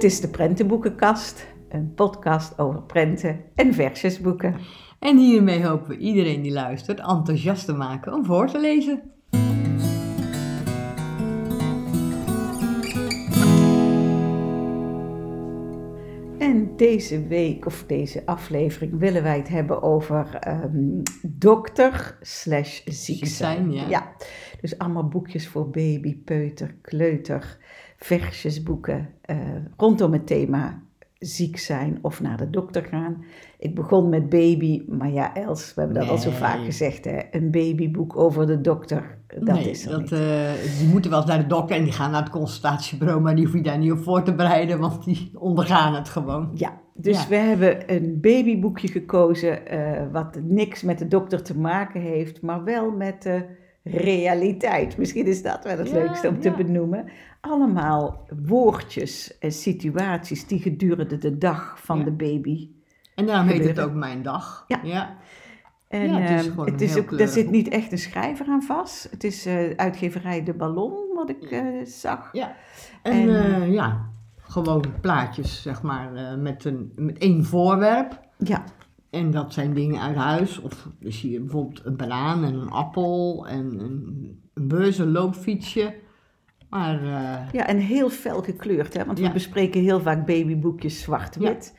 Dit is de Prentenboekenkast, een podcast over prenten en versjesboeken. En hiermee hopen we iedereen die luistert enthousiast te maken om voor te lezen. En deze week of deze aflevering willen wij het hebben over ehm, dokter slash ziek zijn. ja. Dus allemaal boekjes voor baby, peuter, kleuter, versjesboeken uh, rondom het thema ziek zijn of naar de dokter gaan. Ik begon met baby, maar ja, Els, we hebben dat al zo vaak gezegd, hè? een babyboek over de dokter, dat nee, is er dat, niet. Uh, die moeten wel eens naar de dokter en die gaan naar het consultatiebureau, maar die hoef je daar niet op voor te bereiden, want die ondergaan het gewoon. Ja, dus we hebben een babyboekje gekozen uh, wat niks met de dokter te maken heeft, maar wel met de realiteit. Misschien is dat wel het Ja, leukste om te benoemen. Allemaal woordjes en situaties die gedurende de dag van Ja. de baby En daarom heet het ook mijn dag. Ja. ja. En Ja, het is het heel ook, daar zit niet echt een schrijver aan vast. Het is eh, uitgeverij De Ballon, wat ik eh, zag. Ja. En, En- eh, ja, gewoon plaatjes, zeg maar, eh, met, een, met één voorwerp. Ja, En dat zijn dingen uit huis. Of dan zie je bijvoorbeeld een banaan en een appel en een, een bus, een loopfietsje. Maar eh, ja, en heel fel gekleurd, hè? want we Ja. bespreken heel vaak babyboekjes zwart-wit.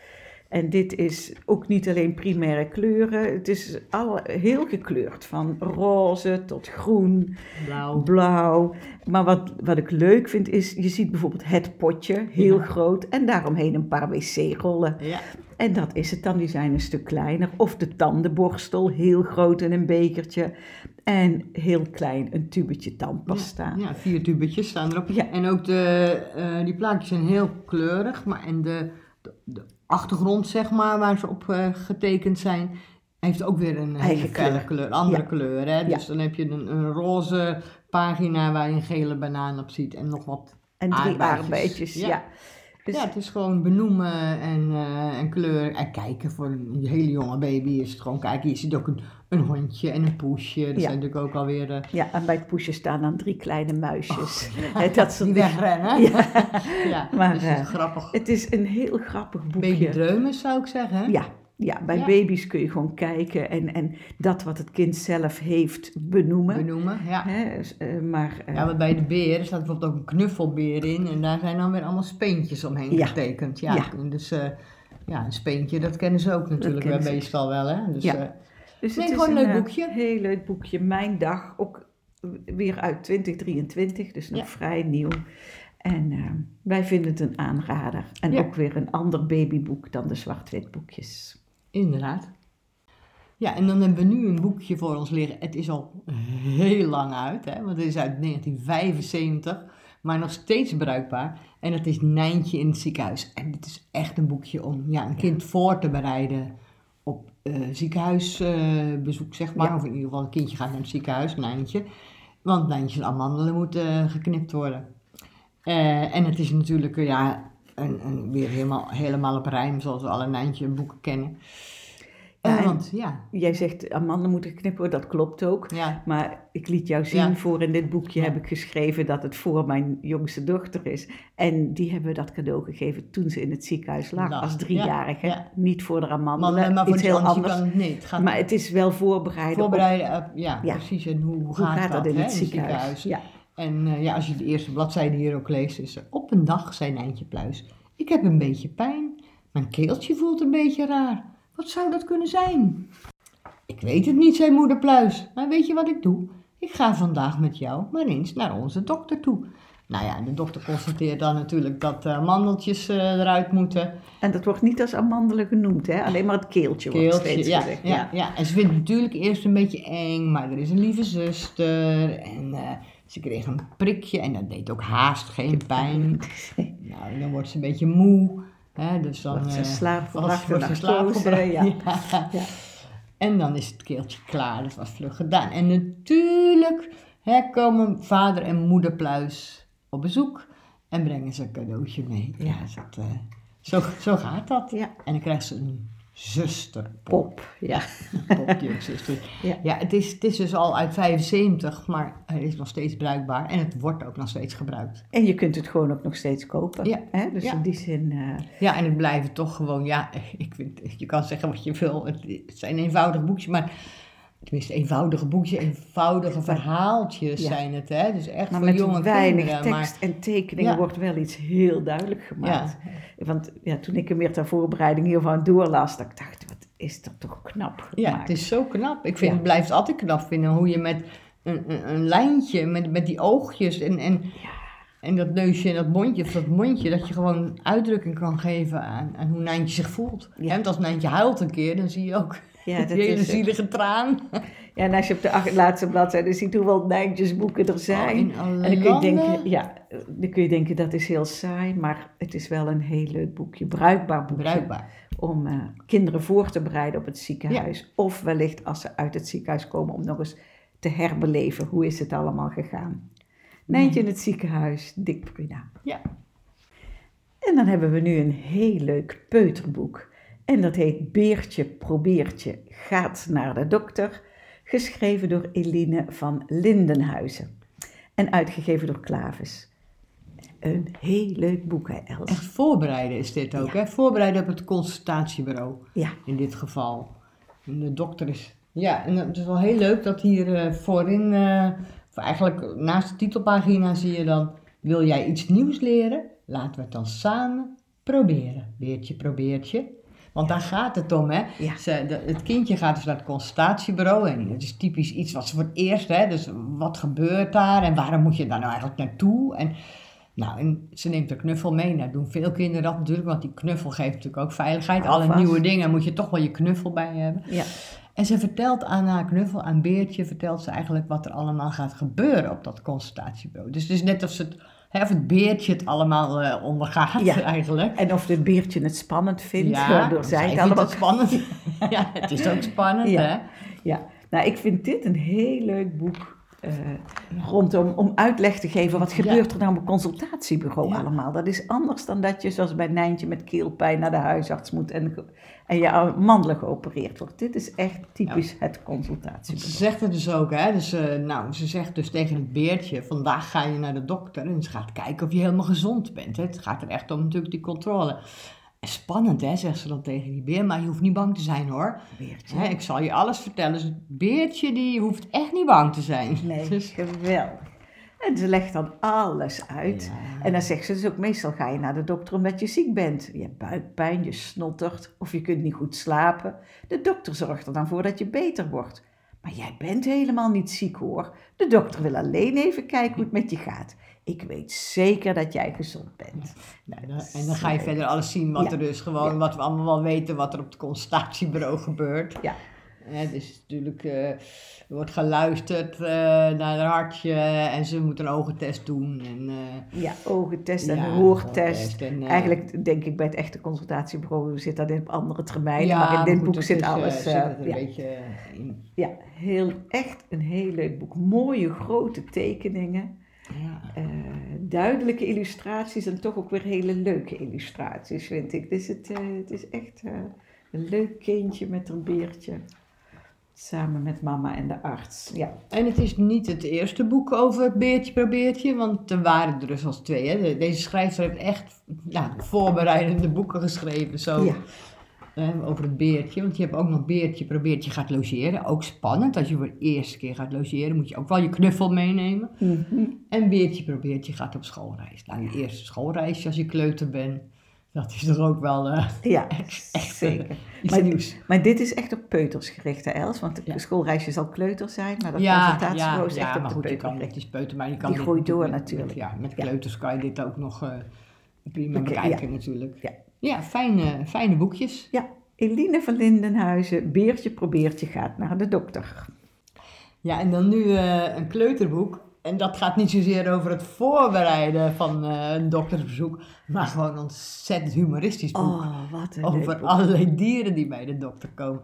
En dit is ook niet alleen primaire kleuren, het is al heel gekleurd, van roze tot groen, blauw. blauw. Maar wat, wat ik leuk vind is, je ziet bijvoorbeeld het potje, heel Ja. groot, en daaromheen een paar wc-rollen. Ja, En dat is het dan, die zijn een stuk kleiner. Of de tandenborstel, heel groot in een bekertje. En heel klein, een tubetje tandpasta. ja, vier tubetjes staan erop. Ja. En ook de, eh, die plaatjes zijn heel kleurig. Maar en de, de, de achtergrond, zeg maar, waar ze op eh, getekend zijn, heeft ook weer een hele felle kleur. kleur. Andere Ja. kleur, hè. Dus dan heb je een, een roze pagina waar je een gele banaan op ziet en nog wat En drie Aardbeidjes, aardbeidjes, ja. ja. Dus, ja, het is gewoon benoemen en, eh, en kleur. En kijken voor een hele jonge baby is het gewoon kijken. Je ziet ook een, een hondje en een poesje. Dat Ja. zijn natuurlijk ook alweer eh, ja, en bij het poesje staan dan drie kleine muisjes. Hè, dat soort die wegrennen. Ja. ja, Maar, dus het is eh, grappig. Het is een heel grappig boekje. Babydreumes zou ik zeggen. Ja, ja, bij Ja. baby's kun je gewoon kijken en, en dat wat het kind zelf heeft benoemen. Benoemen, ja. Hè, dus, eh, maar eh, Ja, want bij de beer er staat bijvoorbeeld ook een knuffelbeer in. En daar zijn dan weer allemaal speentjes omheen Ja. getekend. Ja, dus eh, ja, een speentje, dat kennen ze ook natuurlijk ze. meestal wel. Hè? Dus, Ja. Dus Nee, het is gewoon een leuk boekje. heel leuk boekje. Mijn dag, ook weer uit 2023, dus nog vrij nieuw. En wij vinden het een aanrader. En Ja. ook weer een ander babyboek dan de zwart-wit boekjes. Inderdaad. Ja, en dan hebben we nu een boekje voor ons liggen. Het is al heel lang uit, hè, want het is uit 1975, maar nog steeds bruikbaar. En het is Nijntje in het ziekenhuis. En dit is echt een boekje om ja, een kind voor te bereiden op eh, ziekenhuisbezoek, zeg maar. Ja. Of in ieder geval een kindje gaat naar het ziekenhuis, Nijntje. Want Nijntjes amandelen moeten eh, geknipt worden. Eh, en het is natuurlijk ja, een, weer helemaal, helemaal op rijm, zoals we alle Nijntje boeken kennen. Eh, Ja, en- want ja, Jij zegt, Amanda moet geknipt worden, dat klopt ook. ja, Maar ik liet jou zien, Ja. voor in dit boekje heb ik geschreven dat het voor mijn jongste dochter is. En die hebben we dat cadeau gegeven toen ze in het ziekenhuis lag, als driejarige. ja, ja. Niet voor de maar, amandelen, maar voor iets heel anders, kan het niet. Het gaat Maar het is wel voorbereiden voorbereiden, op- ja, Ja. precies. En hoe, hoe gaat, gaat dat in het ziekenhuis. Ja. En eh, ja, als je de eerste bladzijde hier ook leest, is er op een dag, zei Nijntje Pluis, ik heb een beetje pijn. Mijn keeltje voelt een beetje raar. Wat zou dat kunnen zijn? Ik weet het niet, zei moeder Pluis. Maar weet je wat ik doe? Ik ga vandaag met jou maar eens naar onze dokter toe. Nou ja, de dokter constateert dan natuurlijk dat de mandeltjes eh, eruit moeten. En dat wordt niet als amandelen genoemd, hè? alleen maar het keeltje, wordt steeds ja, gezegd. ja, ja. En ze vindt het natuurlijk eerst een beetje eng, maar er is een lieve zuster. En ze kreeg een prikje en dat deed ook haast geen pijn. Nou, dan wordt ze een beetje moe. Hè, dus dan, Wordt ze eh, slaapgebracht wordt door ze slaapgebracht, ja. ja. Ja. En dan is het keeltje klaar, dat was vlug gedaan. En natuurlijk hè, komen vader en moeder Pluis op bezoek en brengen ze een cadeautje mee. Ja, Ja. dat, eh, zo, zo gaat dat. Ja. En dan krijgt ze een zuster Pop, ja. Ja. Ja, het, is, het is dus al uit 75, maar het is nog steeds bruikbaar en het wordt ook nog steeds gebruikt. En je kunt het gewoon ook nog steeds kopen. Ja. Hè? Dus Ja. in die zin, eh, Ja, en het blijven toch gewoon, ja, ik vind, je kan zeggen wat je wil. Het, het zijn eenvoudige boekjes, maar tenminste eenvoudige boekjes, eenvoudige verhaaltjes Ja. zijn het, hè. Dus echt maar voor met jonge weinig kinderen. tekst en tekeningen Ja. wordt wel iets heel duidelijk gemaakt. ja, Want ja, toen ik hem weer ter voorbereiding hiervan doorlas, dat ik dacht, wat is dat toch knap gemaakt. ja, het is zo knap. Ik vind, het blijft altijd knap vinden hoe je met een, een, een lijntje, met, met die oogjes en, en, en dat neusje en dat mondje, of dat mondje, dat je gewoon uitdrukking kan geven aan, aan hoe Nijntje zich voelt. Ja. Want als Nijntje huilt een keer, dan zie je ook Ja, die dat hele is, zielige traan. ja, en als je op de laatste bladzijde ziet hoeveel Nijntjesboeken er zijn. Oh, alle en dan kun, je denken, ja, dan kun je denken dat is heel saai, maar het is wel een heel leuk boekje, bruikbaar boekje. Bruikbaar. Om eh, kinderen voor te bereiden op het ziekenhuis. Of wellicht als ze uit het ziekenhuis komen om nog eens te herbeleven. Hoe is het allemaal gegaan? Nijntje in het ziekenhuis, Dick Bruna. Ja. En dan hebben we nu een heel leuk peuterboek. En dat heet Beertje Probeertje gaat naar de dokter. Geschreven door Eline van Lindenhuizen. En uitgegeven door Klavis. Een heel leuk boek, hè, Els? Echt voorbereiden is dit ook, Ja. hè? Voorbereiden op het consultatiebureau, Ja, in dit geval. De dokter is... Ja, en het is wel heel leuk dat hier eh, voorin, eh, of eigenlijk naast de titelpagina zie je dan... Wil jij iets nieuws leren? Laten we het dan samen proberen. Beertje, probeertje. Want daar gaat het om, hè? Ja. Ze, de- het kindje gaat dus naar het consultatiebureau en het is typisch iets wat ze voor het eerst, hè? Dus wat gebeurt daar en waarom moet je daar nou eigenlijk naartoe? En, nou, en ze neemt de knuffel mee. Nou, doen veel kinderen dat natuurlijk, want die knuffel geeft natuurlijk ook veiligheid. Alle nieuwe dingen moet je toch wel je knuffel bij hebben. ja. En ze vertelt aan haar knuffel, aan Beertje, vertelt ze eigenlijk wat er allemaal gaat gebeuren op dat consultatiebureau. Dus het is net of, ze het, hè, of het Beertje het allemaal eh, ondergaat Ja. eigenlijk. En of het beertje het spannend vindt, Ja, waardoor zij het allemaal... vindt spannend. ja, het is ook spannend, Ja. hè? Ja, nou ik vind dit een heel leuk boek eh, rondom om uitleg te geven wat Ja. gebeurt er nou op een consultatiebureau Ja. allemaal. Dat is anders dan dat je zoals bij Nijntje met keelpijn naar de huisarts moet en, en je mandelijk geopereerd wordt. Dit is echt typisch het Ze consultatiebureau. zegt het dus ook, hè? Dus, eh, nou, ze zegt dus tegen het beertje: vandaag ga je naar de dokter en ze gaat kijken of je helemaal gezond bent. Hè? Het gaat er echt om natuurlijk die controle. En spannend, hè, zegt ze dan tegen die beer, maar je hoeft niet bang te zijn hoor. Beertje. Hè, ik zal je alles vertellen. Dus het beertje die hoeft echt niet bang te zijn. Nee, Dus, geweldig. En ze legt dan alles uit. En dan zegt ze dus ook, meestal ga je naar de dokter omdat je ziek bent. Je hebt buikpijn, je snottert of je kunt niet goed slapen. De dokter zorgt er dan voor dat je beter wordt. Maar jij bent helemaal niet ziek hoor. De dokter wil alleen even kijken hoe het met je gaat. Ik weet zeker dat jij gezond bent. nou, en dan ga je verder alles zien wat Ja. er dus gewoon, Ja. wat we allemaal wel weten, wat er op het consultatiebureau gebeurt. Ja, Hè, dus natuurlijk, eh, er wordt geluisterd eh, naar haar hartje en ze moet een ogentest doen. En, eh, ja ogentest en Ja, een hoortest. en, Eigenlijk denk ik bij het echte consultatiebureau zit dat in op andere termijnen. ja, maar in dit goed, boek zit is, alles. zit er ja. een beetje in. Ja, heel, echt een heel leuk boek. Mooie grote tekeningen. Ja. duidelijke illustraties en toch ook weer hele leuke illustraties, vind ik. Dus het, het is echt een leuk kindje met een beertje. Samen met mama en de arts. Ja, En het is niet het eerste boek over Beertje probeertje, want er waren er dus al twee. Hè. De- Deze schrijfster heeft echt ja, voorbereidende boeken geschreven zo, ja. over het beertje. Want je hebt ook nog Beertje probeertje gaat logeren. Ook spannend, als je voor de eerste keer gaat logeren moet je ook wel je knuffel meenemen. Mhm. En Beertje probeertje gaat op schoolreis. Nou, je eerste schoolreisje als je kleuter bent, dat is toch ook wel eh, ja echt zeker. eh, iets Maar, nieuws. maar dit is echt op peuters gericht, hè, Els? Want de Ja. schoolreisje zal kleuter zijn, maar dat Ja, is echt ja op maar de goed, je peuter kan gericht. netjes peuteren, maar je kan Die groeit door met- natuurlijk. Met, ja, met kleuters kan je dit ook nog eh, prima bekijken natuurlijk. Ja. Ja, fijne, fijne boekjes. Ja, Eline van Lindenhuizen, Beertje probeertje gaat naar de dokter. Ja, en dan nu een kleuterboek. En dat gaat niet zozeer over het voorbereiden van eh, een doktersbezoek, maar gewoon een ontzettend humoristisch boek. Oh, wat een over boek. allerlei dieren die bij de dokter komen.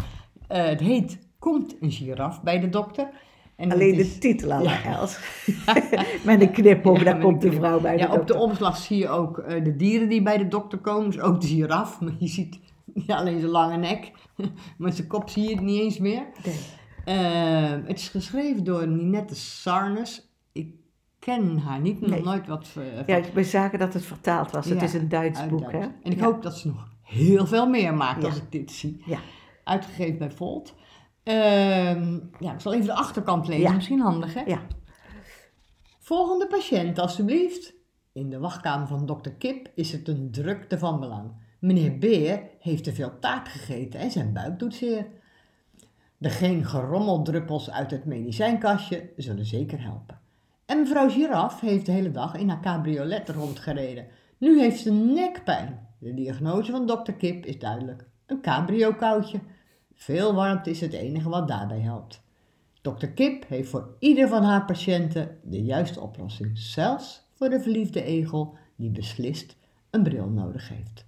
Eh, het heet Komt een giraf bij de dokter? En Alleen is- de titel al, Ja. Els. Met een knipoog, Ja, daar komt de knip. vrouw bij de ja, dokter. op de omslag zie je ook eh, de dieren die bij de dokter komen, dus ook de giraf. Maar je ziet Ja, alleen zijn lange nek. Met zijn kop zie je het niet eens meer. Het is geschreven door Ninette Sarnes. Ken haar niet, nog Nee. nooit wat... eh, Ja, we zagen dat het vertaald was. Het is een Duits uit boek, Duits. hè? En ik Ja. hoop dat ze nog heel veel meer maakt als ik dit zie. Ja. Uitgegeven bij Volt. Ehm, ja, ik zal even de achterkant lezen, misschien handig hè? Ja. Volgende patiënt, alstublieft. In de wachtkamer van dokter Kip is het een drukte van belang. Meneer Beer heeft te veel taart gegeten en zijn buik doet zeer. De geen gerommeldruppels uit het medicijnkastje zullen zeker helpen. En mevrouw Giraf heeft de hele dag in haar cabriolet rondgereden. Nu heeft ze nekpijn. De diagnose van dokter Kip is duidelijk. Een cabrio-koutje. Veel warmte is het enige wat daarbij helpt. Dokter Kip heeft voor ieder van haar patiënten de juiste oplossing. Zelfs voor de verliefde egel die beslist een bril nodig heeft.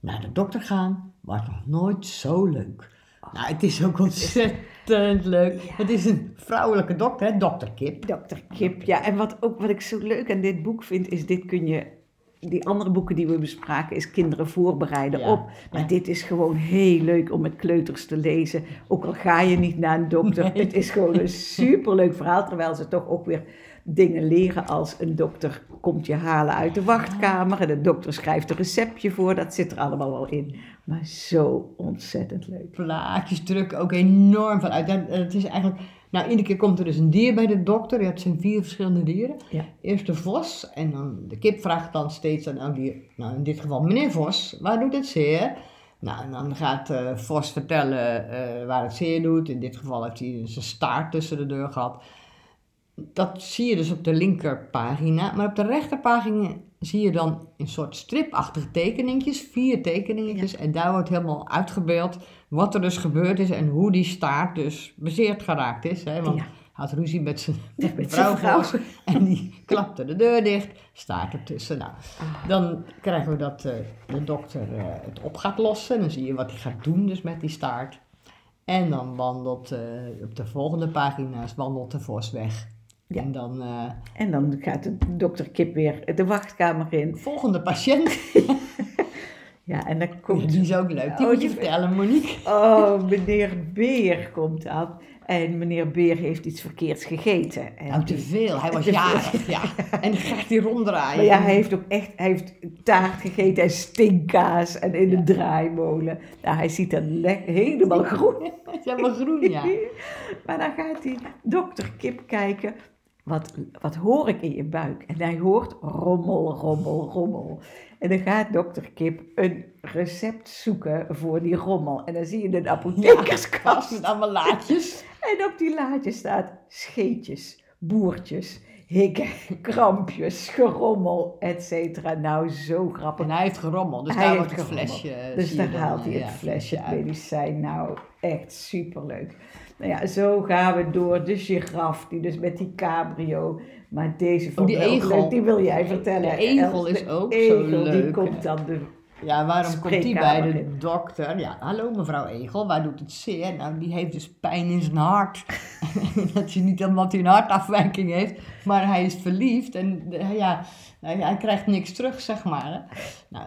Naar de dokter gaan was nog nooit zo leuk. Nou, het is ook ontzettend leuk. Het is een vrouwelijke dokter, hè? dokter Kip. Dokter Kip, ja. En wat, ook, wat ik zo leuk aan dit boek vind, is dit kun je... Die andere boeken die we bespraken, is kinderen voorbereiden Ja, op. Maar ja. dit is gewoon heel leuk om met kleuters te lezen. Ook al ga je niet naar een dokter. Nee. Het is gewoon een superleuk verhaal. Terwijl ze toch ook weer dingen leren als een dokter komt je halen uit de wachtkamer. En de dokter schrijft een receptje voor. Dat zit er allemaal wel in. Maar zo ontzettend leuk. Plaatjes drukken ook enorm van uit. En Het is eigenlijk, nou, iedere keer komt er dus een dier bij de dokter. Ja, het zijn vier verschillende dieren. Ja. Eerst de vos en dan de kip vraagt dan steeds aan dier, nou in dit geval meneer Vos, waar doet het zeer? Nou, en dan gaat eh, Vos vertellen eh, waar het zeer doet. In dit geval heeft hij zijn staart tussen de deur gehad. Dat zie je dus op de linkerpagina. Maar op de rechterpagina zie je dan een soort stripachtige tekeningjes, vier tekeningetjes. En daar wordt helemaal uitgebeeld wat er dus gebeurd is en hoe die staart dus bezeerd geraakt is. Hè? Want Ja. hij had ruzie met zijn vrouw, en die klapte de deur dicht, staart ertussen. Nou, Ah. dan krijgen we dat eh, de dokter eh, het op gaat lossen. Dan zie je wat hij gaat doen dus met die staart. En dan wandelt eh, op de volgende pagina's wandelt de vos weg. Ja. En dan eh, En dan gaat de dokter Kip weer de wachtkamer in. volgende patiënt. Ja, en dan komt... die is ook leuk. Die Oh, moet je vertellen, Monique. Oh, meneer Beer komt aan. En meneer Beer heeft iets verkeerds gegeten. En Nou, te veel. Hij was jarig, ja. En dan gaat hij ronddraaien. maar ja, hij heeft ook echt hij heeft taart gegeten en stinkkaas en in de draaimolen. Nou, hij ziet er le- helemaal groen. Hij helemaal groen, ja. Maar dan gaat die dokter Kip kijken. Wat, wat hoor ik in je buik? En hij hoort rommel, rommel, rommel. En dan gaat dokter Kip een recept zoeken voor die rommel. En dan zie je een apothekerskast. Kast met allemaal laadjes. En op die laadje staat scheetjes, boertjes, hikken, krampjes, gerommel, et cetera. Nou, zo grappig. En hij heeft gerommeld, dus Hij daar wordt het gerommeld. flesje. eh, Dus daar haalt hij het ja, flesje, uit. medicijn. Nou, echt superleuk. Nou ja, zo gaan we door. De giraf, die dus met die cabrio. Maar deze vond die ik ook egel. die wil jij vertellen. De egel is de ook zo egel, Die leuk, komt hè. dan de... Ja, waarom komt hij bij de dokter? Ja, hallo mevrouw Egel, waar doet het zeer? Nou, die heeft dus pijn in zijn hart. dat is niet omdat hij een hartafwijking heeft, maar hij is verliefd en ja, hij, hij krijgt niks terug, zeg maar. Hè. Nou,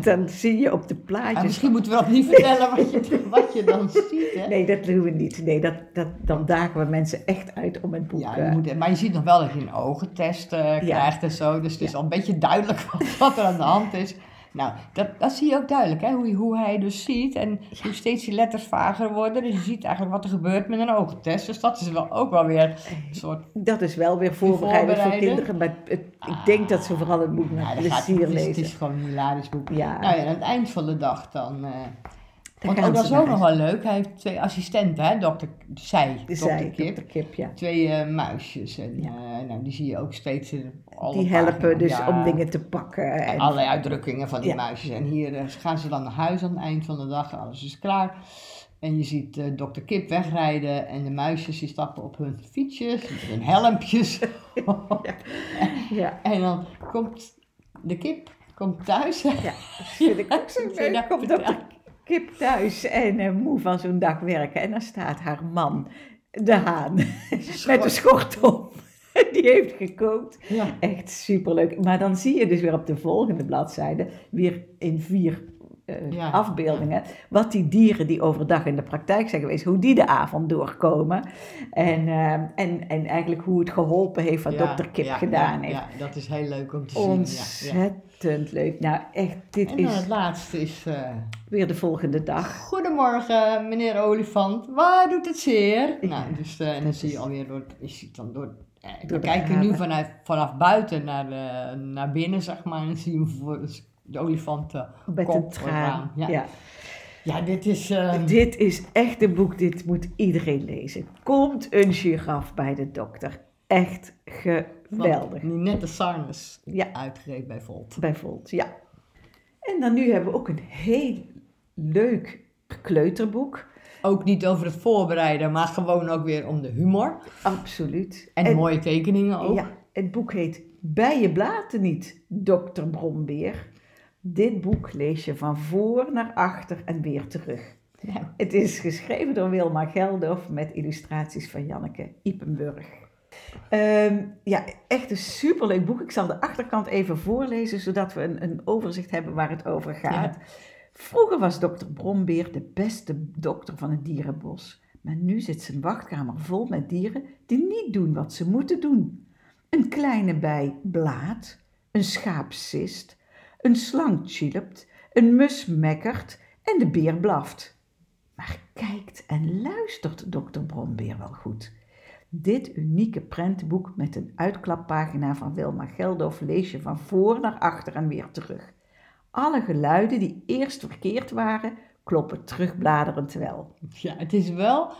Dan zie je op de plaatjes... misschien moeten we dat niet vertellen wat je, wat je dan ziet. Hè. Nee, dat doen we niet. Nee, dat, dat, dan dagen we mensen echt uit om het boek... Ja, eh, je moet, maar je ziet nog wel dat je een ogentest eh, krijgt en zo. Dus het is al een beetje duidelijk wat, wat er aan de hand is. Nou, dat, dat zie je ook duidelijk, hè? Hoe, hoe hij dus ziet. En hoe steeds die letters vager worden. Dus je ziet eigenlijk wat er gebeurt met een ogentest. Dus dat is wel ook wel weer een soort... Dat is wel weer voorbereidend voor kinderen. Maar het- ik denk dat ze vooral het boek met dat gaat, plezier het, is, het is gewoon een hilarisch boek. Ja. Nou ja, aan het eind van de dag dan... eh, Dan want ook dat is ook nog wel leuk. Hij heeft twee assistenten, hè? Dokter, zij, dokter Zij, Kip. dokter Kip, ja. Twee eh, muisjes. En Ja. eh, nou, die zie je ook steeds in alle Die helpen pagina's. dus Ja. om dingen te pakken. En, allerlei uitdrukkingen van die muisjes. En hier eh, gaan ze dan naar huis aan het eind van de dag. Alles is klaar. En je ziet dokter Kip wegrijden. En de muisjes die stappen op hun fietsjes. met hun helmpjes. ja, en dan komt de kip komt thuis. ja, dat vind ik ook zo leuk. Komt dokter Kip thuis en eh, moe van zo'n dag werken. En dan staat haar man, de haan, met een schort op. Die heeft gekookt. Ja. Echt superleuk. Maar dan zie je dus weer op de volgende bladzijde weer in vier eh, Ja, afbeeldingen. Wat die dieren die overdag in de praktijk zijn geweest, hoe die de avond doorkomen. En, eh, en, en eigenlijk hoe het geholpen heeft wat Ja, dokter Kip ja, gedaan heeft. Ja, dat is heel leuk om te zien. Ontzettend leuk. Nou, echt, dit En dan het is laatste is... eh, weer de volgende dag. Goedemorgen, meneer Olifant. Waar doet het zeer? Nou, dus eh, en dan zie je alweer door, je ziet dan door. eh, we de kijken nu vanuit, vanaf buiten naar, de, naar binnen, zeg maar. En dan zien we voor de olifant eh, Met kop een traan. Ja. Ja. ja, dit is. eh, Dit is echt een boek, dit moet iedereen lezen. Komt een giraf bij de dokter. Echt geweldig. van Ninette Sarnes, Ja. bij Volt. Bij Volt, ja. En dan nu hebben we ook een heel leuk kleuterboek. Ook niet over het voorbereiden, maar gewoon ook weer om de humor. Absoluut. En, mooie tekeningen ook. Ja, het boek heet Bij je blaten niet, dokter Brombeer. Dit boek lees je van voor naar achter en weer terug. Ja. Het is geschreven door Wilma Geldof met illustraties van Janneke Ipenburg. Ehm, ja, echt een superleuk boek. Ik zal de achterkant even voorlezen, zodat we een, een overzicht hebben waar het over gaat. Vroeger was dokter Brombeer de beste dokter van het dierenbos. Maar nu zit zijn wachtkamer vol met dieren die niet doen wat ze moeten doen. Een kleine bij blaat, een schaap sist, een slang chilpt, een mus mekkert en de beer blaft. Maar kijkt en luistert dokter Brombeer wel goed. Dit unieke prentenboek met een uitklappagina van Wilma Geldof lees je van voor naar achter en weer terug. Alle geluiden die eerst verkeerd waren, kloppen terugbladerend wel. Ja, het is wel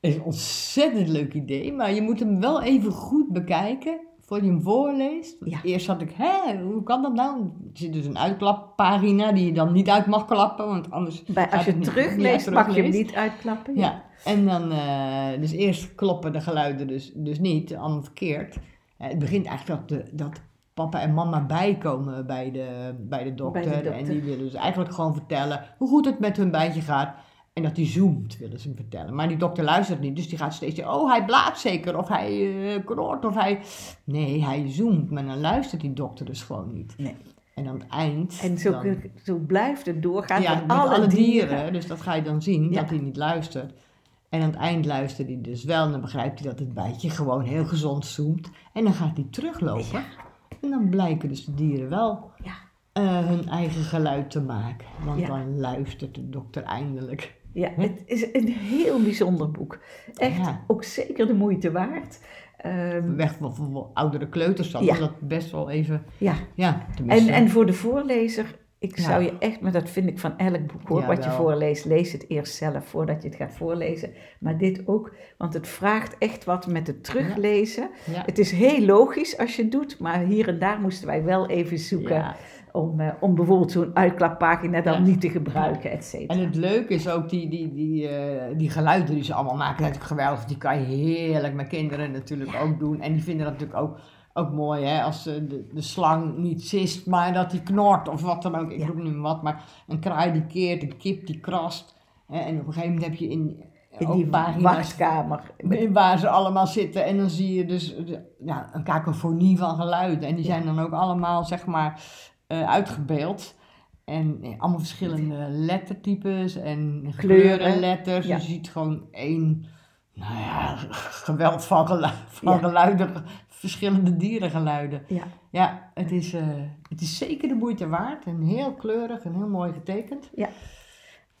een ontzettend leuk idee, maar je moet hem wel even goed bekijken voor je hem voorleest. Ja. Eerst had ik, hè, hoe kan dat nou? Er zit dus een uitklappagina die je dan niet uit mag klappen, want anders Bij, als je het terugleest, ja, mag je hem niet uitklappen. Ja, en dan, eh, dus eerst kloppen de geluiden dus, dus niet, allemaal verkeerd. Het begint eigenlijk dat, de, dat papa en mama bijkomen bij de, bij de dokter. Bij de dokter. En die willen dus eigenlijk gewoon vertellen hoe goed het met hun bijtje gaat. En dat hij zoomt, willen ze hem vertellen. Maar die dokter luistert niet, dus die gaat steeds zeggen, oh hij blaast zeker, of hij knort, of hij... Nee, hij zoomt, maar dan luistert die dokter dus gewoon niet. Nee. En aan het eind... En zo, dan- zo blijft het doorgaan ja, met met alle, dieren. Dus dat ga je dan zien, Ja. dat hij niet luistert. En aan het eind luistert hij dus wel. En dan begrijpt hij dat het bijtje gewoon heel gezond zoomt. En dan gaat hij teruglopen. En dan blijken dus de dieren wel Ja. eh, hun eigen geluid te maken. Want Ja. dan luistert de dokter eindelijk. Ja, het is een heel bijzonder boek. Echt Ja. ook zeker de moeite waard. Ehm, Weg voor, voor oudere kleuters dan Ja. dat best wel even... ja. Ja, En, en voor de voorlezer, ik zou je echt, maar dat vind ik van elk boek hoor, wat je voorleest, lees het eerst zelf voordat je het gaat voorlezen. Maar dit ook, want het vraagt echt wat met het teruglezen. Het is heel logisch als je het doet, maar hier en daar moesten wij wel even zoeken Ja. Om, eh, om bijvoorbeeld zo'n uitklappagina dan Ja. niet te gebruiken, et cetera. En het leuke is ook die, die, die, eh, die geluiden die ze allemaal maken, natuurlijk geweldig. Die kan je heerlijk met kinderen natuurlijk ook doen. En die vinden dat natuurlijk ook, ook mooi, hè, als eh, de, de slang niet sist, maar dat die knort of wat dan ook. Ik Ja. roep nu maar wat, maar een kraai die keert, een kip die krast. Hè, en op een gegeven moment heb je in, In die wachtkamer. waar ze allemaal zitten. En dan zie je dus ja, een kakofonie van geluiden. En die zijn dan ook allemaal, zeg maar, uitgebeeld. En eh, allemaal verschillende lettertypes en Kleuren. kleurenletters. Ja. Je ziet gewoon één, nou ja, geweld van, gelu- van Ja. geluiden, verschillende dierengeluiden. Ja. Ja, het is, eh, het is zeker de moeite waard. En heel kleurig en heel mooi getekend.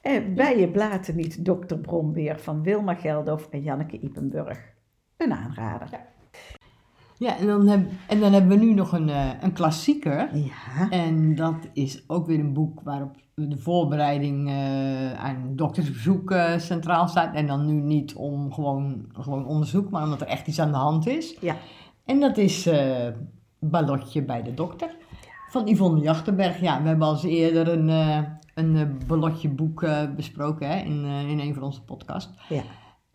Eh, bij je blaten niet Dr. Brombeer van Wilma Geldof en Janneke Ipenburg. Een aanrader. Ja, en dan, heb, en dan hebben we nu nog een, eh, een klassieker. Ja. En dat is ook weer een boek waarop de voorbereiding eh, aan doktersbezoek eh, centraal staat. En dan nu niet om gewoon, gewoon onderzoek, maar omdat er echt iets aan de hand is. Ja. En dat is Ballotje bij de dokter van Yvonne Jachtenberg. Ja, we hebben al eens eerder een, een Ballotje boek besproken hè, in, in een van onze podcasts. Ja.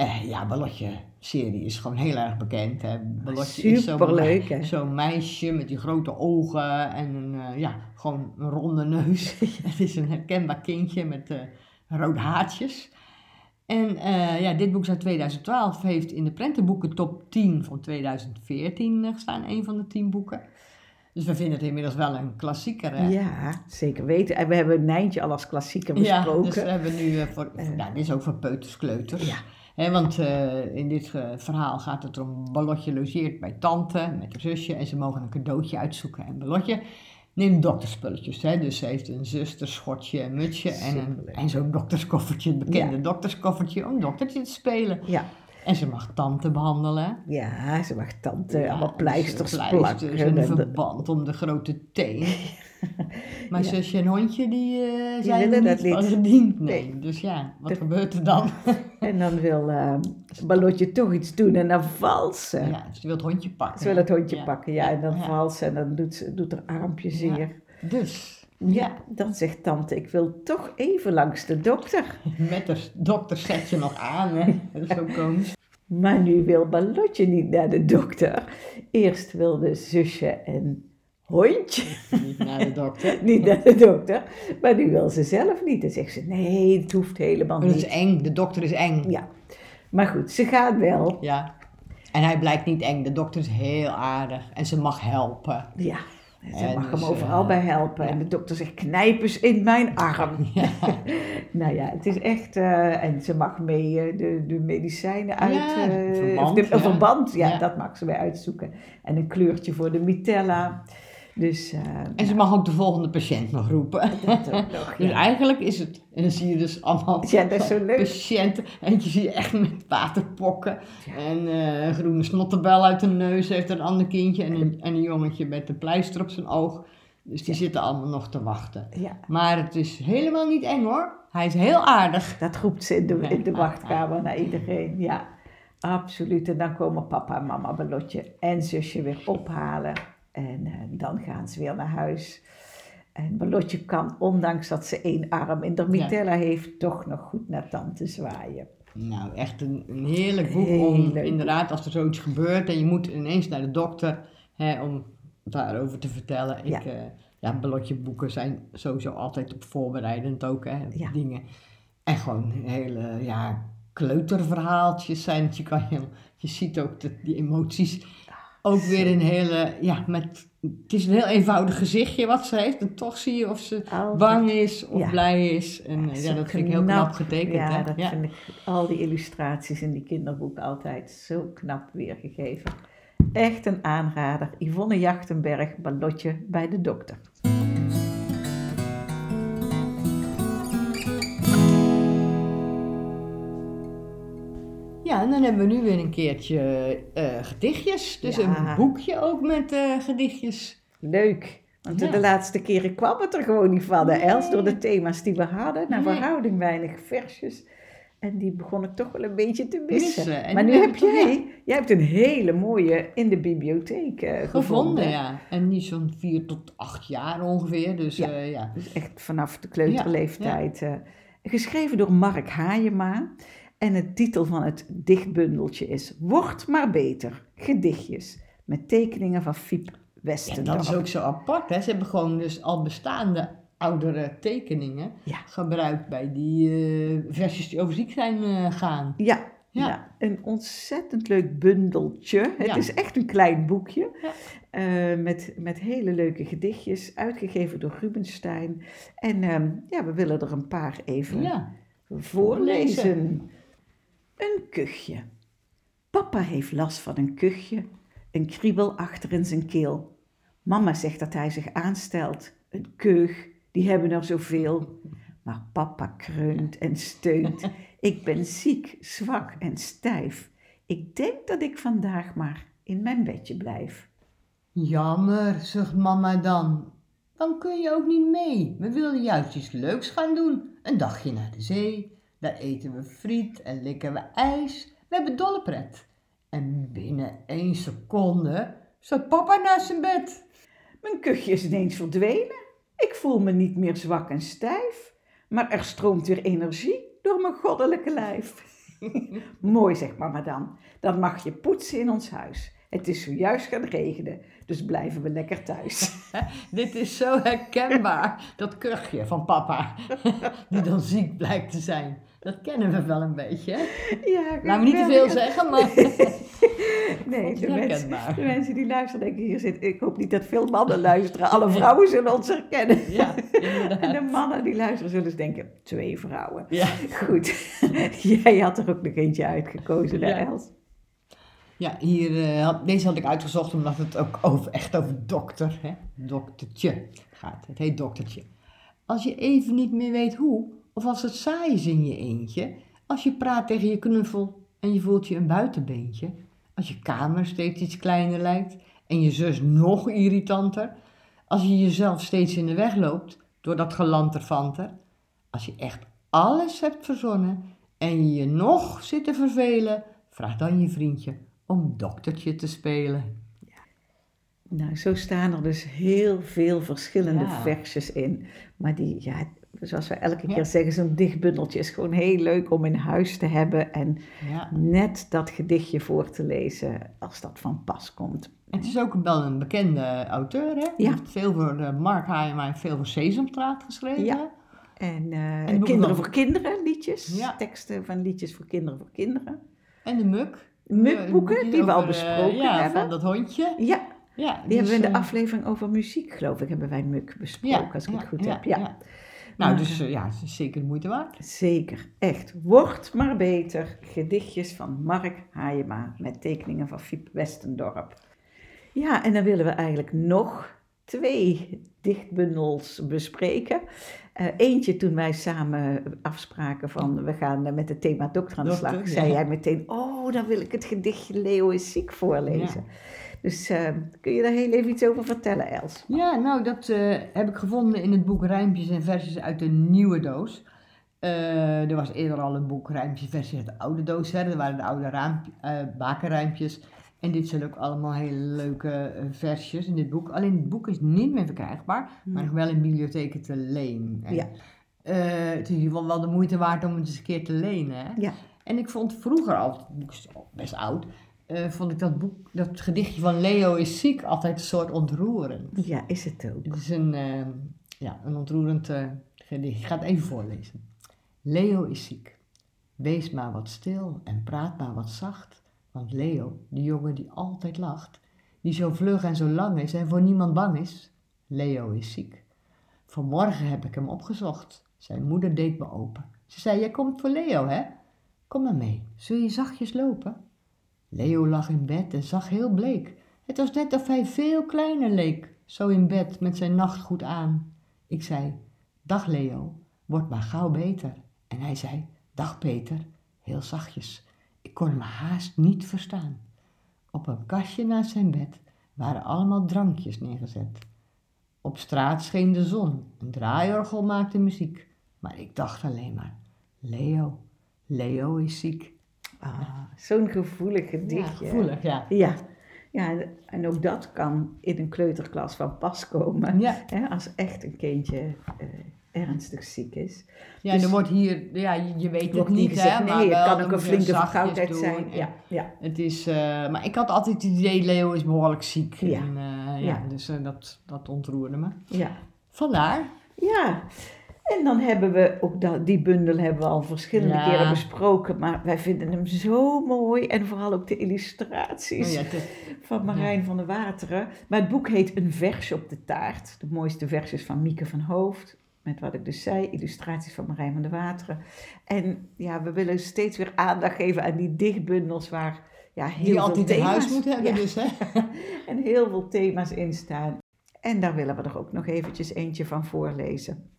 Eh, ja, Ballotje-serie is gewoon heel erg bekend. Hè. Ballotje is zo'n zo'n meisje met die grote ogen en een, eh, ja, gewoon een ronde neus. Het is een herkenbaar kindje met eh, rode haartjes. En ja, dit boek is uit 2012 heeft in de prentenboeken top 10 van 2014 eh, gestaan, een van de 10 boeken. Dus we vinden het inmiddels wel een klassieker. Hè? Ja, zeker weten. En we hebben Nijntje al als klassieker Ja, besproken. dus we hebben nu voor, nou, dit is ook voor peuters, kleuters. Ja. Want eh, in dit eh, verhaal gaat het om Ballotje logeert bij tante met haar zusje en ze mogen een cadeautje uitzoeken. En Ballotje neemt dokterspulletjes, hè? dus ze heeft een zuster, schotje, een mutsje en, een, en zo'n dokterskoffertje, het bekende Ja. dokterskoffertje om doktertje te spelen. Ja. En ze mag tante behandelen. ja, ze mag tante Ja, allemaal dus pleisters pleisters plakken. en een en de- verband om de grote teen. Maar Ja. zusje en hondje, die, eh zijn dat niet niet. gediend. Nee. Nee. Dus ja, wat De- gebeurt er dan? En dan wil eh Ballotje toch iets doen en dan valt ze. Ja, ze wil het hondje pakken. Ze wil het hondje Ja. pakken, ja, en dan valt ze en dan doet, ze, doet haar armpje zeer. Dus, Ja, dan zegt tante, ik wil toch even langs de dokter. met de dokter zet je nog aan, hè. Dat is zo komisch. Maar nu wil Ballotje niet naar de dokter. Eerst wilde zusje en hondje Niet naar de dokter. niet naar de dokter. Maar nu wil ze zelf niet. Dan zegt ze, nee, het hoeft helemaal Maar dat is niet. eng, de dokter is eng. Ja, maar goed, ze gaat wel. Ja. En hij blijkt niet eng, de dokter is heel aardig en ze mag helpen. Ja, ze En mag dus, hem overal bij helpen. En de dokter zegt, knijp eens in mijn arm. Ja. nou ja, het is echt... eh, en ze mag mee eh, de, de medicijnen uit... Ja, eh, verband, of de, ja. een verband, ja, Ja. dat mag ze weer uitzoeken. En een kleurtje voor de mitella. Dus... eh, En ze mag ook de volgende patiënt nog roepen. dat ook nog, Dus ja. eigenlijk is het, en dan zie je dus allemaal Ja, dat is zo leuk. patiënten. Zie je echt met waterpokken. En eh, een groene snottenbel uit de neus heeft een ander kindje. En een, en een jongetje met een pleister op zijn oog. Dus die zitten allemaal nog te wachten. Ja, Maar het is helemaal niet eng hoor. Hij is heel aardig. dat roept ze in de, in de wachtkamer naar iedereen. Ja, absoluut. En dan komen papa en mama Ballotje en zusje weer ophalen. En eh, dan gaan ze weer naar huis. En Ballotje kan, ondanks dat ze één arm in de mitella heeft, toch nog goed naar tante zwaaien. Nou, echt een, een heerlijk boek om inderdaad als er zoiets gebeurt en je moet ineens naar de dokter hè, om daarover te vertellen. Ja. Ik, eh, ja, ballotje boeken zijn sowieso altijd op voorbereidend ook, hè, Ja. dingen. En gewoon hele, ja, kleuterverhaaltjes zijn. Je, kan je ziet ook de, die emoties. Ook weer een hele, ja, met, het is een heel eenvoudig gezichtje wat ze heeft. En toch zie je of ze Altijd. bang is of Ja. blij is. En Zo ja, dat vind ik heel knap getekend. Ja, hè? dat ja. vind ik al die illustraties in die kinderboeken altijd zo knap weergegeven. Echt een aanrader. Yvonne Jachtenberg, Ballotje bij de dokter. En dan hebben we nu weer een keertje eh, gedichtjes. Dus Ja. een boekje ook met eh, gedichtjes. Leuk. Want Ja. de laatste keren kwam het er gewoon niet van, hè, Els, door de thema's die we hadden. Naar Nee. verhouding weinig versjes. En die begon ik toch wel een beetje te missen. Missen. En Maar nu heb jij, jij hebt een hele mooie in de bibliotheek eh, gevonden. Gevonden, ja. En niet zo'n vier tot acht jaar ongeveer. Dus Ja. ja, ja. Dus echt vanaf de kleuterleeftijd. eh, geschreven door Mark Haajema. En het titel van het dichtbundeltje is Word maar beter, gedichtjes. Met tekeningen van Fiep Ja, Westendorp. dat is ook zo apart. Hè. Ze hebben gewoon dus al bestaande oudere tekeningen Ja. gebruikt bij die eh, versies die over ziek zijn eh, gaan. Ja, Ja. ja. een ontzettend leuk bundeltje. Het Ja. is echt een klein boekje. Ja. eh, met, met hele leuke gedichtjes, uitgegeven door Rubenstein. En ehm, ja, we willen er een paar even Ja. voorlezen. Een kuchje. Papa heeft last van een kuchje, een kriebel achter in zijn keel. Mama zegt dat hij zich aanstelt. Een keug, die hebben er zoveel. Maar papa kreunt en steunt. Ik ben ziek, zwak en stijf. Ik denk dat ik vandaag maar in mijn bedje blijf. Jammer, zegt mama dan. Dan kun je ook niet mee. We wilden juist iets leuks gaan doen. Een dagje naar de zee. Daar eten we friet en likken we ijs. We hebben dolle pret. En binnen één seconde zat papa naast zijn bed. Mijn kuchje is ineens verdwenen. Ik voel me niet meer zwak en stijf. Maar er stroomt weer energie door mijn goddelijke lijf. Mooi, zegt mama dan. Dan mag je poetsen in ons huis. Het is zojuist gaan regenen, dus blijven we lekker thuis. Dit is zo herkenbaar, dat kuchje van papa, die dan ziek blijkt te zijn. Dat kennen we wel een beetje. Ja, Laten we niet te veel zeggen, maar Nee, de mensen, de mensen die luisteren denken, hier zit, ik hoop niet dat veel mannen luisteren. Alle vrouwen zullen ons herkennen. Ja, En de mannen die luisteren zullen eens denken, twee vrouwen. Ja. Goed, jij had er ook nog eentje uitgekozen, hè Ja. Els? Ja, hier, eh, deze had ik uitgezocht omdat het ook over, echt over dokter, hè, doktertje gaat. Het heet doktertje. Als je even niet meer weet hoe, of als het saai is in je eentje, als je praat tegen je knuffel en je voelt je een buitenbeentje, als je kamer steeds iets kleiner lijkt en je zus nog irritanter, als je jezelf steeds in de weg loopt door dat gelanterfanter, als je echt alles hebt verzonnen en je je nog zit te vervelen, vraag dan je vriendje om doktertje te spelen. Nou, zo staan er dus heel veel verschillende Ja. versjes in. Maar die, ja, zoals we elke Ja. keer zeggen, zo'n dichtbundeltje is gewoon heel leuk om in huis te hebben. En Ja. net dat gedichtje voor te lezen als dat van pas komt. Het is ook wel een bekende auteur, hè? Die Ja. heeft veel voor uh, Mark Haima en veel voor Sesamstraat geschreven. Ja. En, eh, kinderen voor kinderen, liedjes. Teksten van liedjes voor kinderen voor kinderen. En de Muk. Mukboeken, Eh, die we al eh, besproken ja, hebben. van dat hondje. Ja, Ja, die dus, hebben we in de eh, aflevering over muziek, geloof ik, hebben wij Muk besproken, als ik het goed heb. Ja. Nou, dus eh, ja, het is zeker de moeite waard. Zeker, echt. Wordt maar beter. Gedichtjes van Mark Haajema met tekeningen van Fiep Westendorp. Ja, en dan willen we eigenlijk nog twee dichtbundels bespreken. Eh, eentje toen wij samen afspraken van we gaan eh, met het thema dokter aan de Dokter, slag, ja. zei jij meteen, oh dan wil ik het gedichtje Leo is ziek voorlezen. Dus eh, kun je daar heel even iets over vertellen Els? Ja, nou, dat eh, heb ik gevonden in het boek Rijmpjes en Versies uit de nieuwe doos. Eh, er was eerder al een boek Rijmpjes en Versies uit de oude doos. Hè. Dat waren de oude eh, bakenrijmpjes. En dit zijn ook allemaal hele leuke versjes in dit boek. Alleen het boek is niet meer verkrijgbaar, maar nog wel in bibliotheken te leen. En, Ja. het is in ieder geval wel de moeite waard om het eens een keer te lenen. Hè. Ja. En ik vond vroeger al, het boek is best oud, eh, vond ik dat boek, dat gedichtje van Leo is ziek altijd een soort ontroerend. Ja, is het ook. Het is een, eh, ja, een ontroerend eh, gedicht. Ik ga het even voorlezen. Leo is ziek. Wees maar wat stil en praat maar wat zacht. Want Leo, die jongen die altijd lacht, die zo vlug en zo lang is en voor niemand bang is, Leo is ziek. Vanmorgen heb ik hem opgezocht. Zijn moeder deed me open. Ze zei, jij komt voor Leo, hè? Kom maar mee. Zul je zachtjes lopen? Leo lag in bed en zag heel bleek. Het was net of hij veel kleiner leek, zo in bed met zijn nachtgoed aan. Ik zei, dag Leo, word maar gauw beter. En hij zei, dag Peter, heel zachtjes. Ik kon hem haast niet verstaan. Op een kastje naast zijn bed waren allemaal drankjes neergezet. Op straat scheen de zon, een draaiorgel maakte muziek. Maar ik dacht alleen maar, Leo, Leo is ziek. Ah, Zo'n gevoelig gedichtje. Ja, gevoelig, ja. Ja. ja, en- en ook dat kan in een kleuterklas van pas komen. Ja, Hè, als echt een kindje eh, ernstig ziek is. ja Dus- er wordt hier, ja, je, je weet het niet, gezegd, hè, nee, maar het wel, kan dan ook een flinke verkoudheid zijn. en Ja, ja. Het is, eh, maar ik had altijd het idee, Leo is behoorlijk ziek. Ja. En, eh, ja, Ja. Dus dat, dat ontroerde me. ja. Vandaar. Ja, en dan hebben we ook dat, die bundel hebben we al verschillende Ja. keren besproken, maar wij vinden hem zo mooi en vooral ook de illustraties Oh ja, van Marijn van der Wateren. Maar het boek heet Een versje op de taart. De mooiste versjes van Mieke van Hoofd, met wat ik dus zei, illustraties van Marijn van der Wateren. En ja, we willen steeds weer aandacht geven aan die dichtbundels waar ja, heel die veel altijd in thema's huis moet hebben, dus hè. en heel veel thema's in staan. En daar willen we er ook nog eventjes eentje van voorlezen.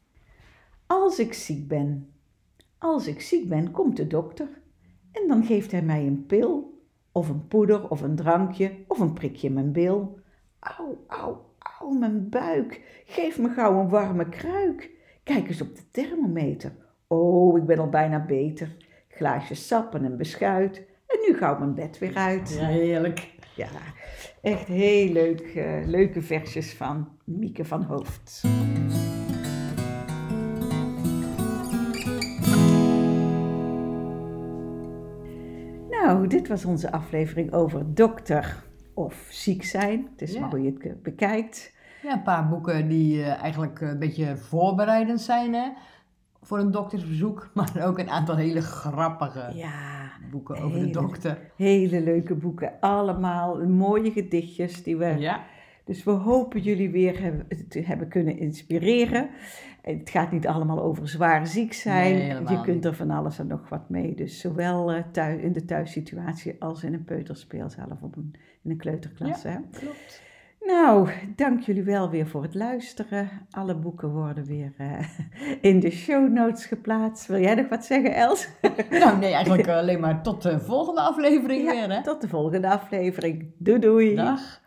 Als ik ziek ben, als ik ziek ben, komt de dokter en dan geeft hij mij een pil, of een poeder, of een drankje, of een prikje in mijn bil. Au, au, au, mijn buik, geef me gauw een warme kruik. Kijk eens op de thermometer. Oh, ik ben al bijna beter. Glaasje sap en een beschuit. En nu gauw mijn bed weer uit. Ja, heerlijk. Ja, echt heel leuk, eh, leuke versjes van Mieke van Hoofd. Dit was onze aflevering over dokter of ziek zijn. Het is Ja. maar hoe je het eh, bekijkt. Ja, een paar boeken die eh, eigenlijk een beetje voorbereidend zijn, hè. voor een doktersbezoek, maar ook een aantal hele grappige Ja, boeken over de dokter. hele leuke boeken. Allemaal mooie gedichtjes die we Ja, Dus we hopen jullie weer hebben, te hebben kunnen inspireren. Het gaat niet allemaal over zwaar ziek zijn. Nee, je kunt er van alles en nog wat mee. Dus zowel eh, thuis, in de thuissituatie als in een peuterspeel of op een, in een kleuterklas. Hè? klopt. Nou, dank jullie wel weer voor het luisteren. Alle boeken worden weer eh, in de show notes geplaatst. Wil jij nog wat zeggen, Els? Nou, nee, eigenlijk alleen maar tot de volgende aflevering Ja, weer, hè? Tot de volgende aflevering. Doei doei. Dag.